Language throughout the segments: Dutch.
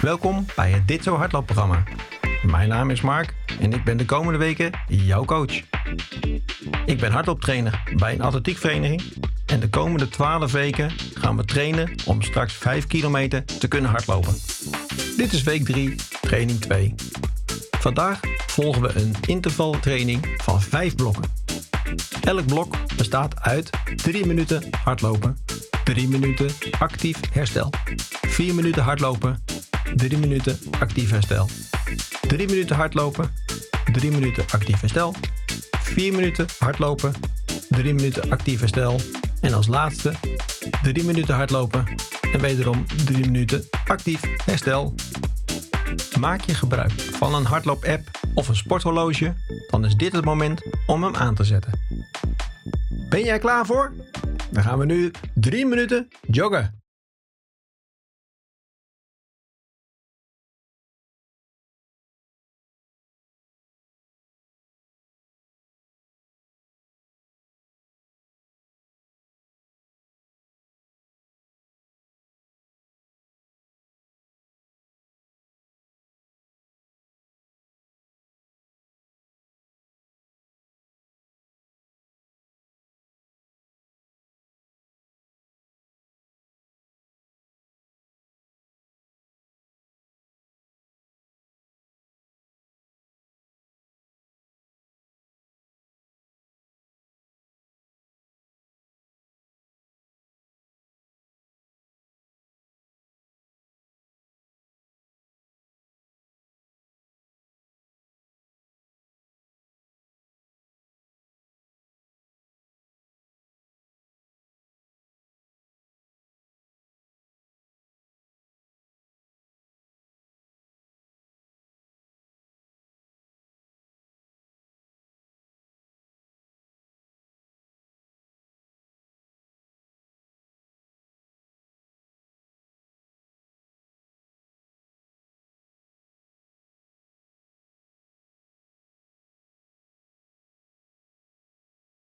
Welkom bij het Dit Zo Hardloopprogramma. Mijn naam is Mark en ik ben de komende weken jouw coach. Ik ben hardlooptrainer bij een atletiekvereniging en de komende 12 weken gaan we trainen om straks 5 kilometer te kunnen hardlopen. Dit is week 3, training 2. Vandaag volgen we een intervaltraining van 5 blokken. Elk blok bestaat uit 3 minuten hardlopen, 3 minuten actief herstel, 4 minuten hardlopen, 3 minuten actief herstel, 3 minuten hardlopen, 3 minuten actief herstel, 4 minuten hardlopen, 3 minuten actief herstel en als laatste 3 minuten hardlopen en wederom 3 minuten actief herstel. Maak je gebruik van een hardloop-app of een sporthorloge, dan is dit het moment om hem aan te zetten. Ben jij klaar voor? Dan gaan we nu 3 minuten joggen.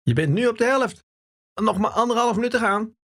Je bent nu op de helft. Nog maar anderhalf minuut te gaan.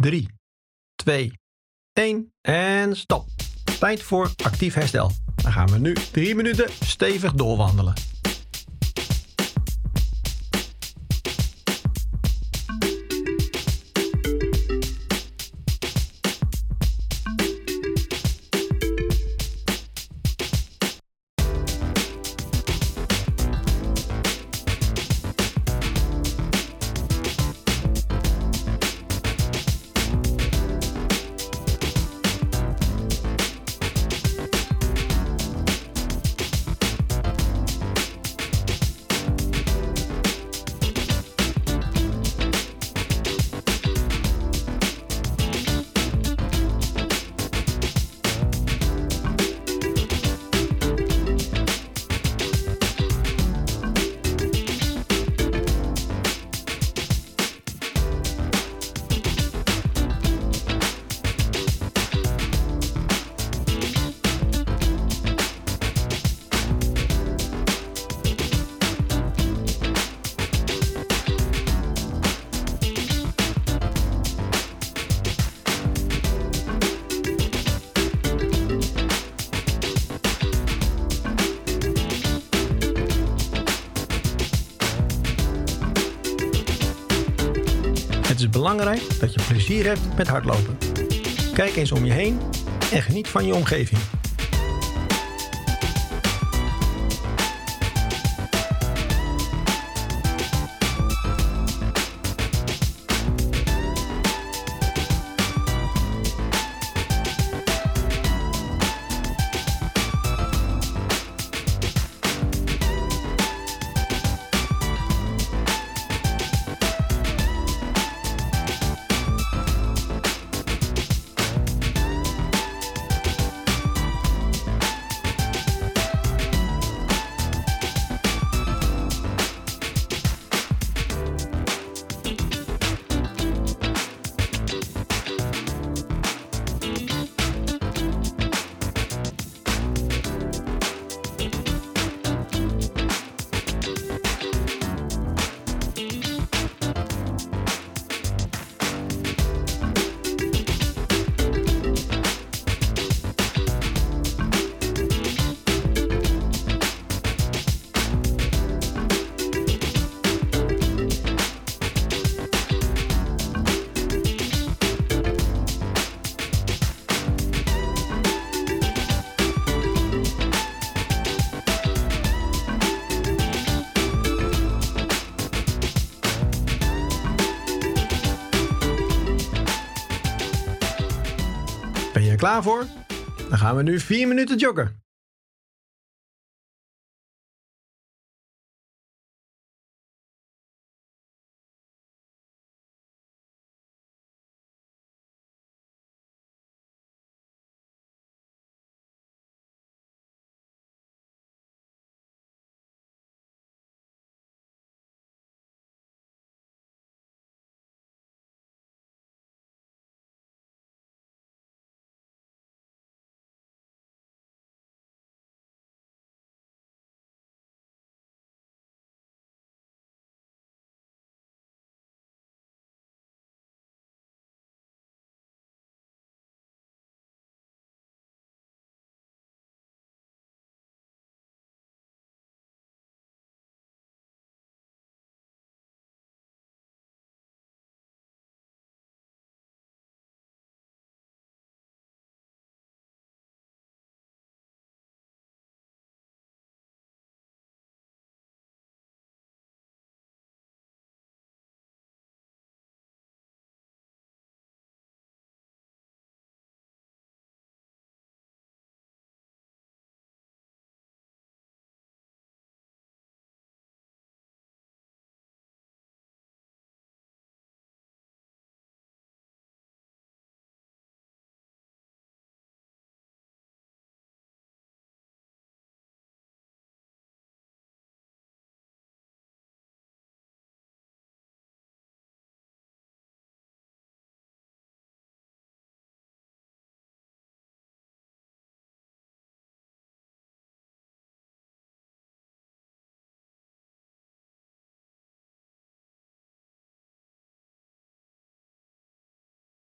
Drie, twee, één en stop. Tijd voor actief herstel. Dan gaan we nu drie minuten stevig doorwandelen. Belangrijk dat je plezier hebt met hardlopen. Kijk eens om je heen en geniet van je omgeving. Klaar voor? Dan gaan we nu 4 minuten joggen.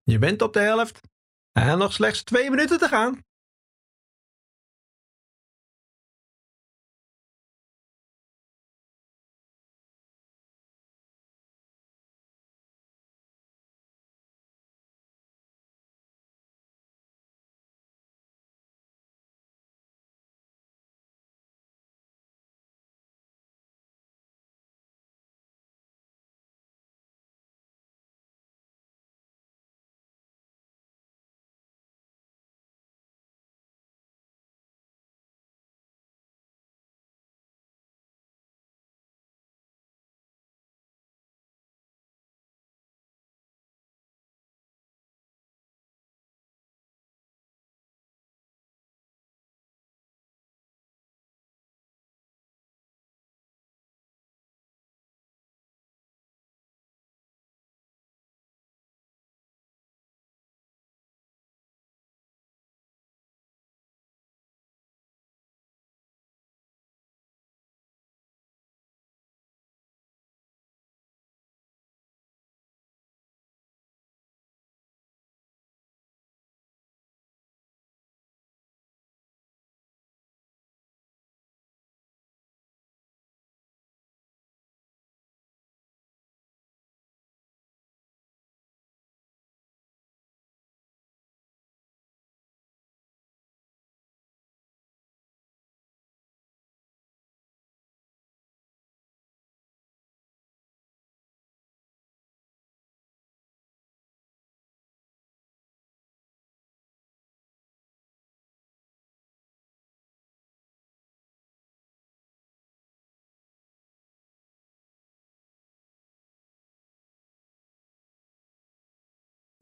Je bent op de helft en nog slechts 2 minuten te gaan.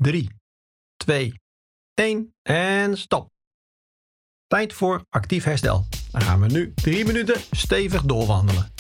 3, 2, 1 en stop. Tijd voor actief herstel. Dan gaan we nu 3 minuten stevig doorwandelen.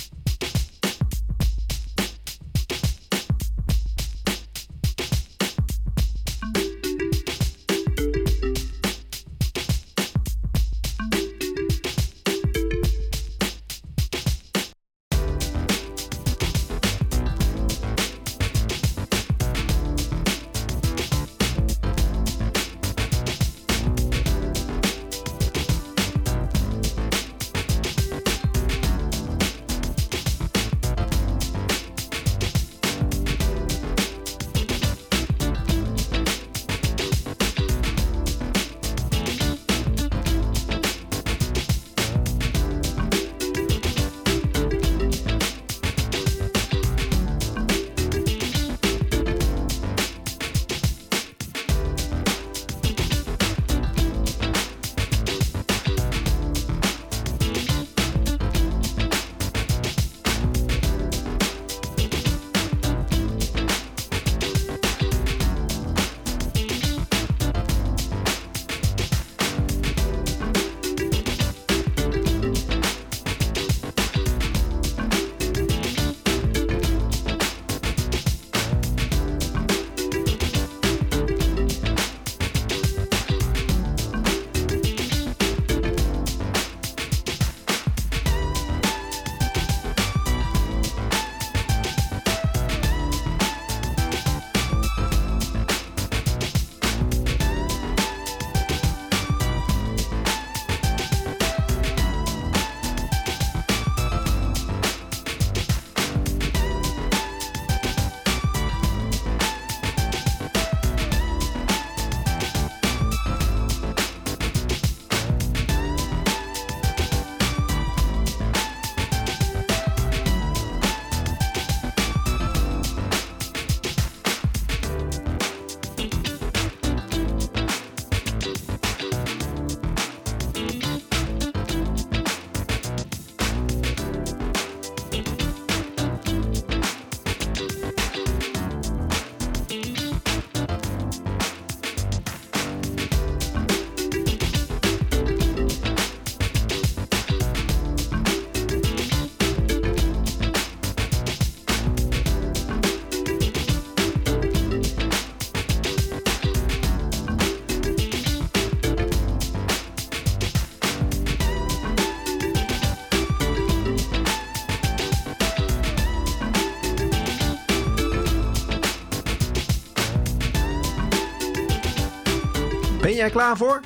Jij klaar voor?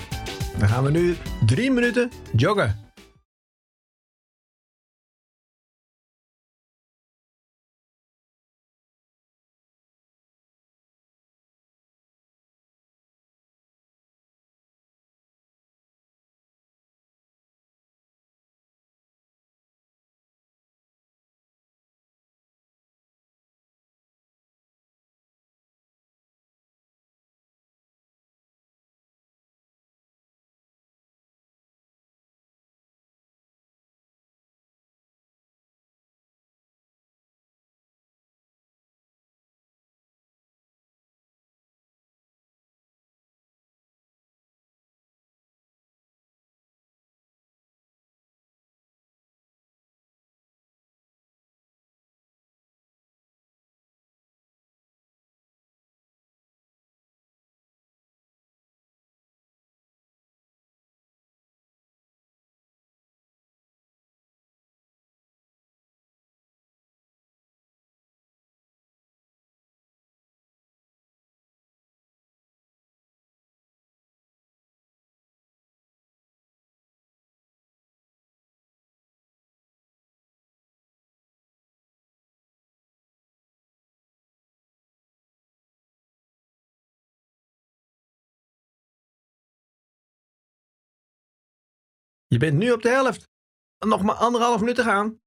Dan gaan we nu 3 minuten joggen. Je bent nu op de helft. Nog maar anderhalf minuut te gaan.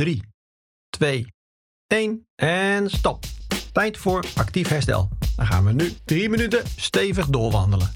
3, 2, 1 en stop. Tijd voor actief herstel. Dan gaan we nu 3 minuten stevig doorwandelen.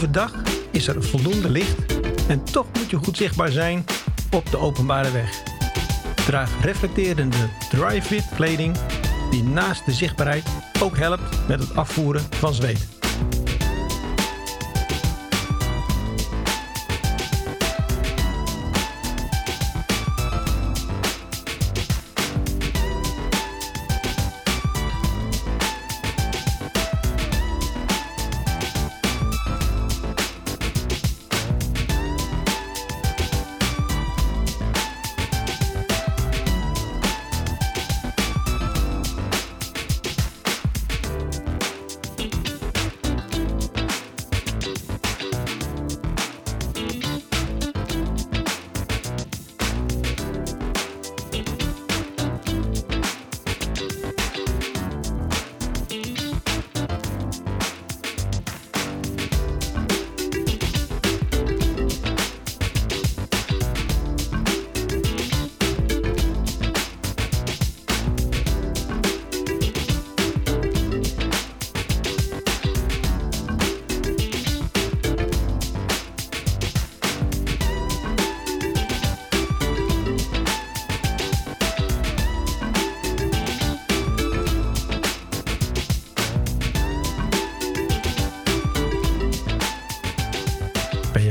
Overdag is er voldoende licht en toch moet je goed zichtbaar zijn op de openbare weg. Draag reflecterende dry-fit kleding die naast de zichtbaarheid ook helpt met het afvoeren van zweet.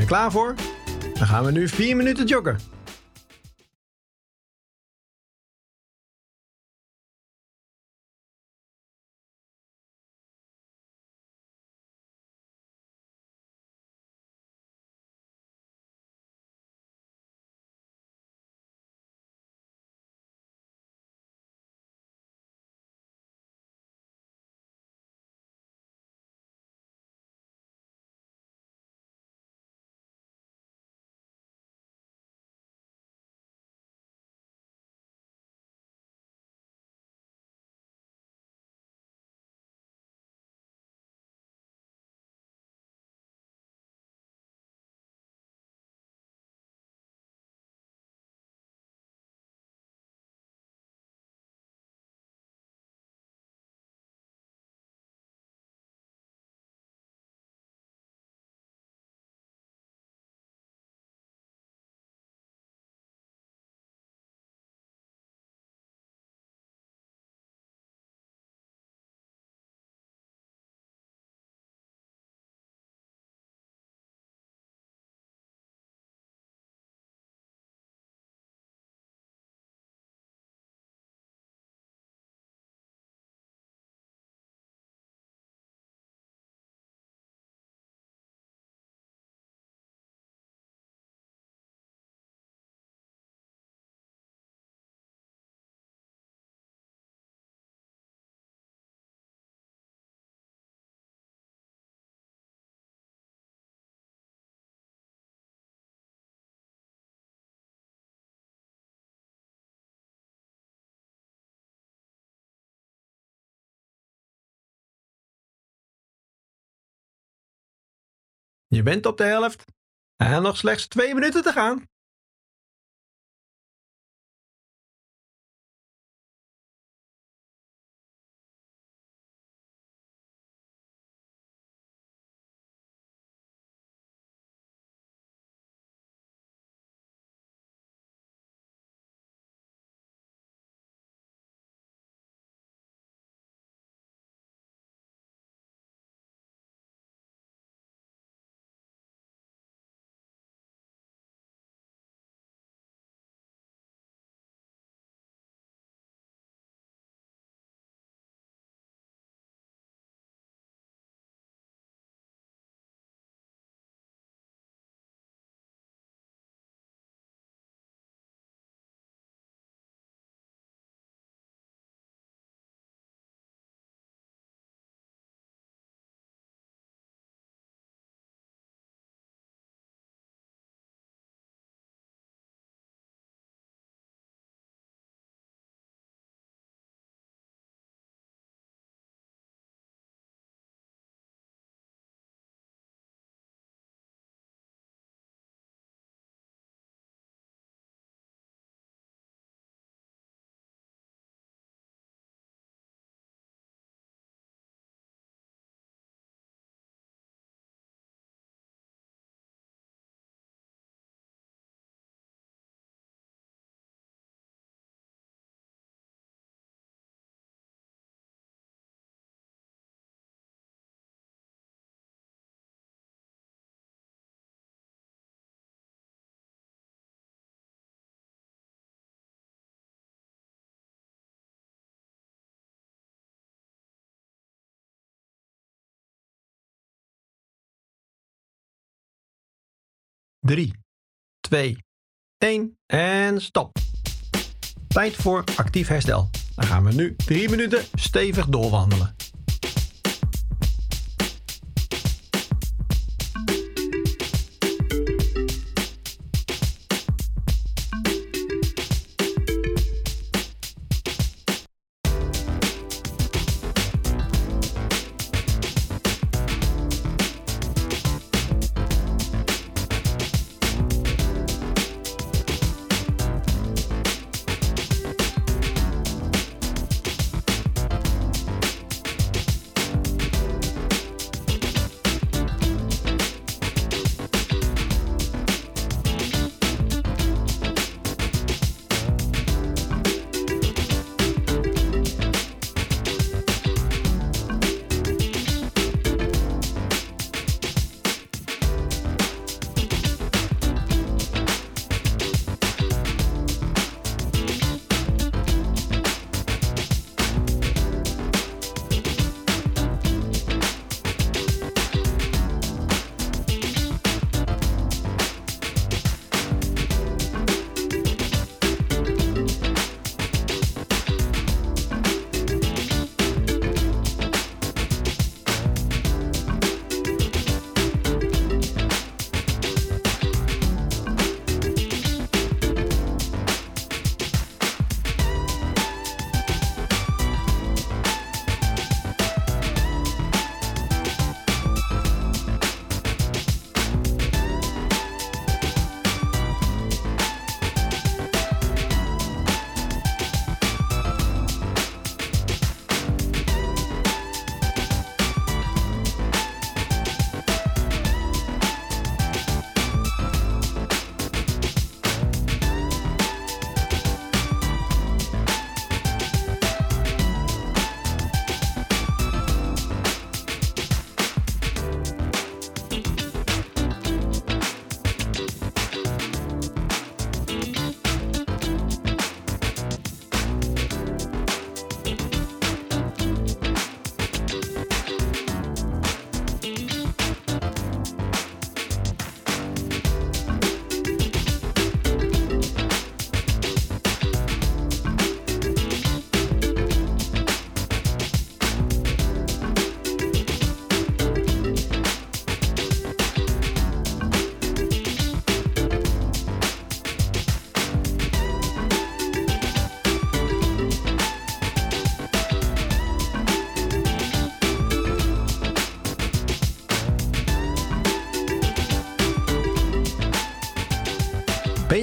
Klaar voor? Dan gaan we nu 4 minuten joggen. Je bent op de helft en nog slechts twee minuten te gaan. Drie, twee, één en stop. Tijd voor actief herstel. Dan gaan we nu drie minuten stevig doorwandelen.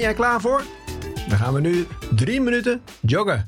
Jij klaar voor? Dan gaan we nu drie minuten joggen.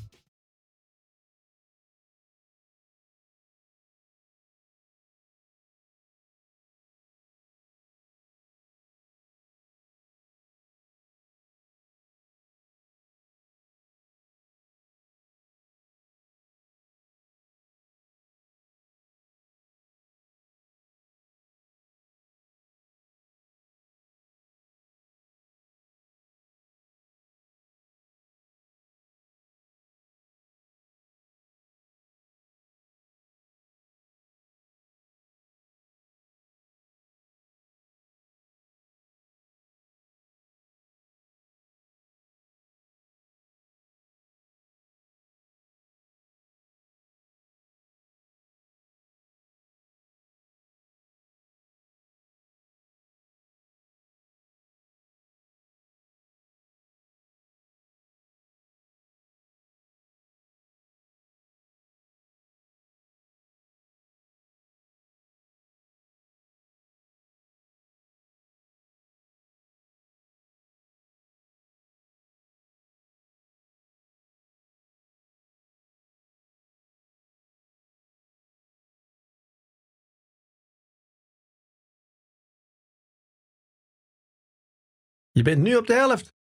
Je bent nu op de helft.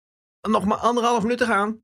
Nog maar anderhalf minuut te gaan.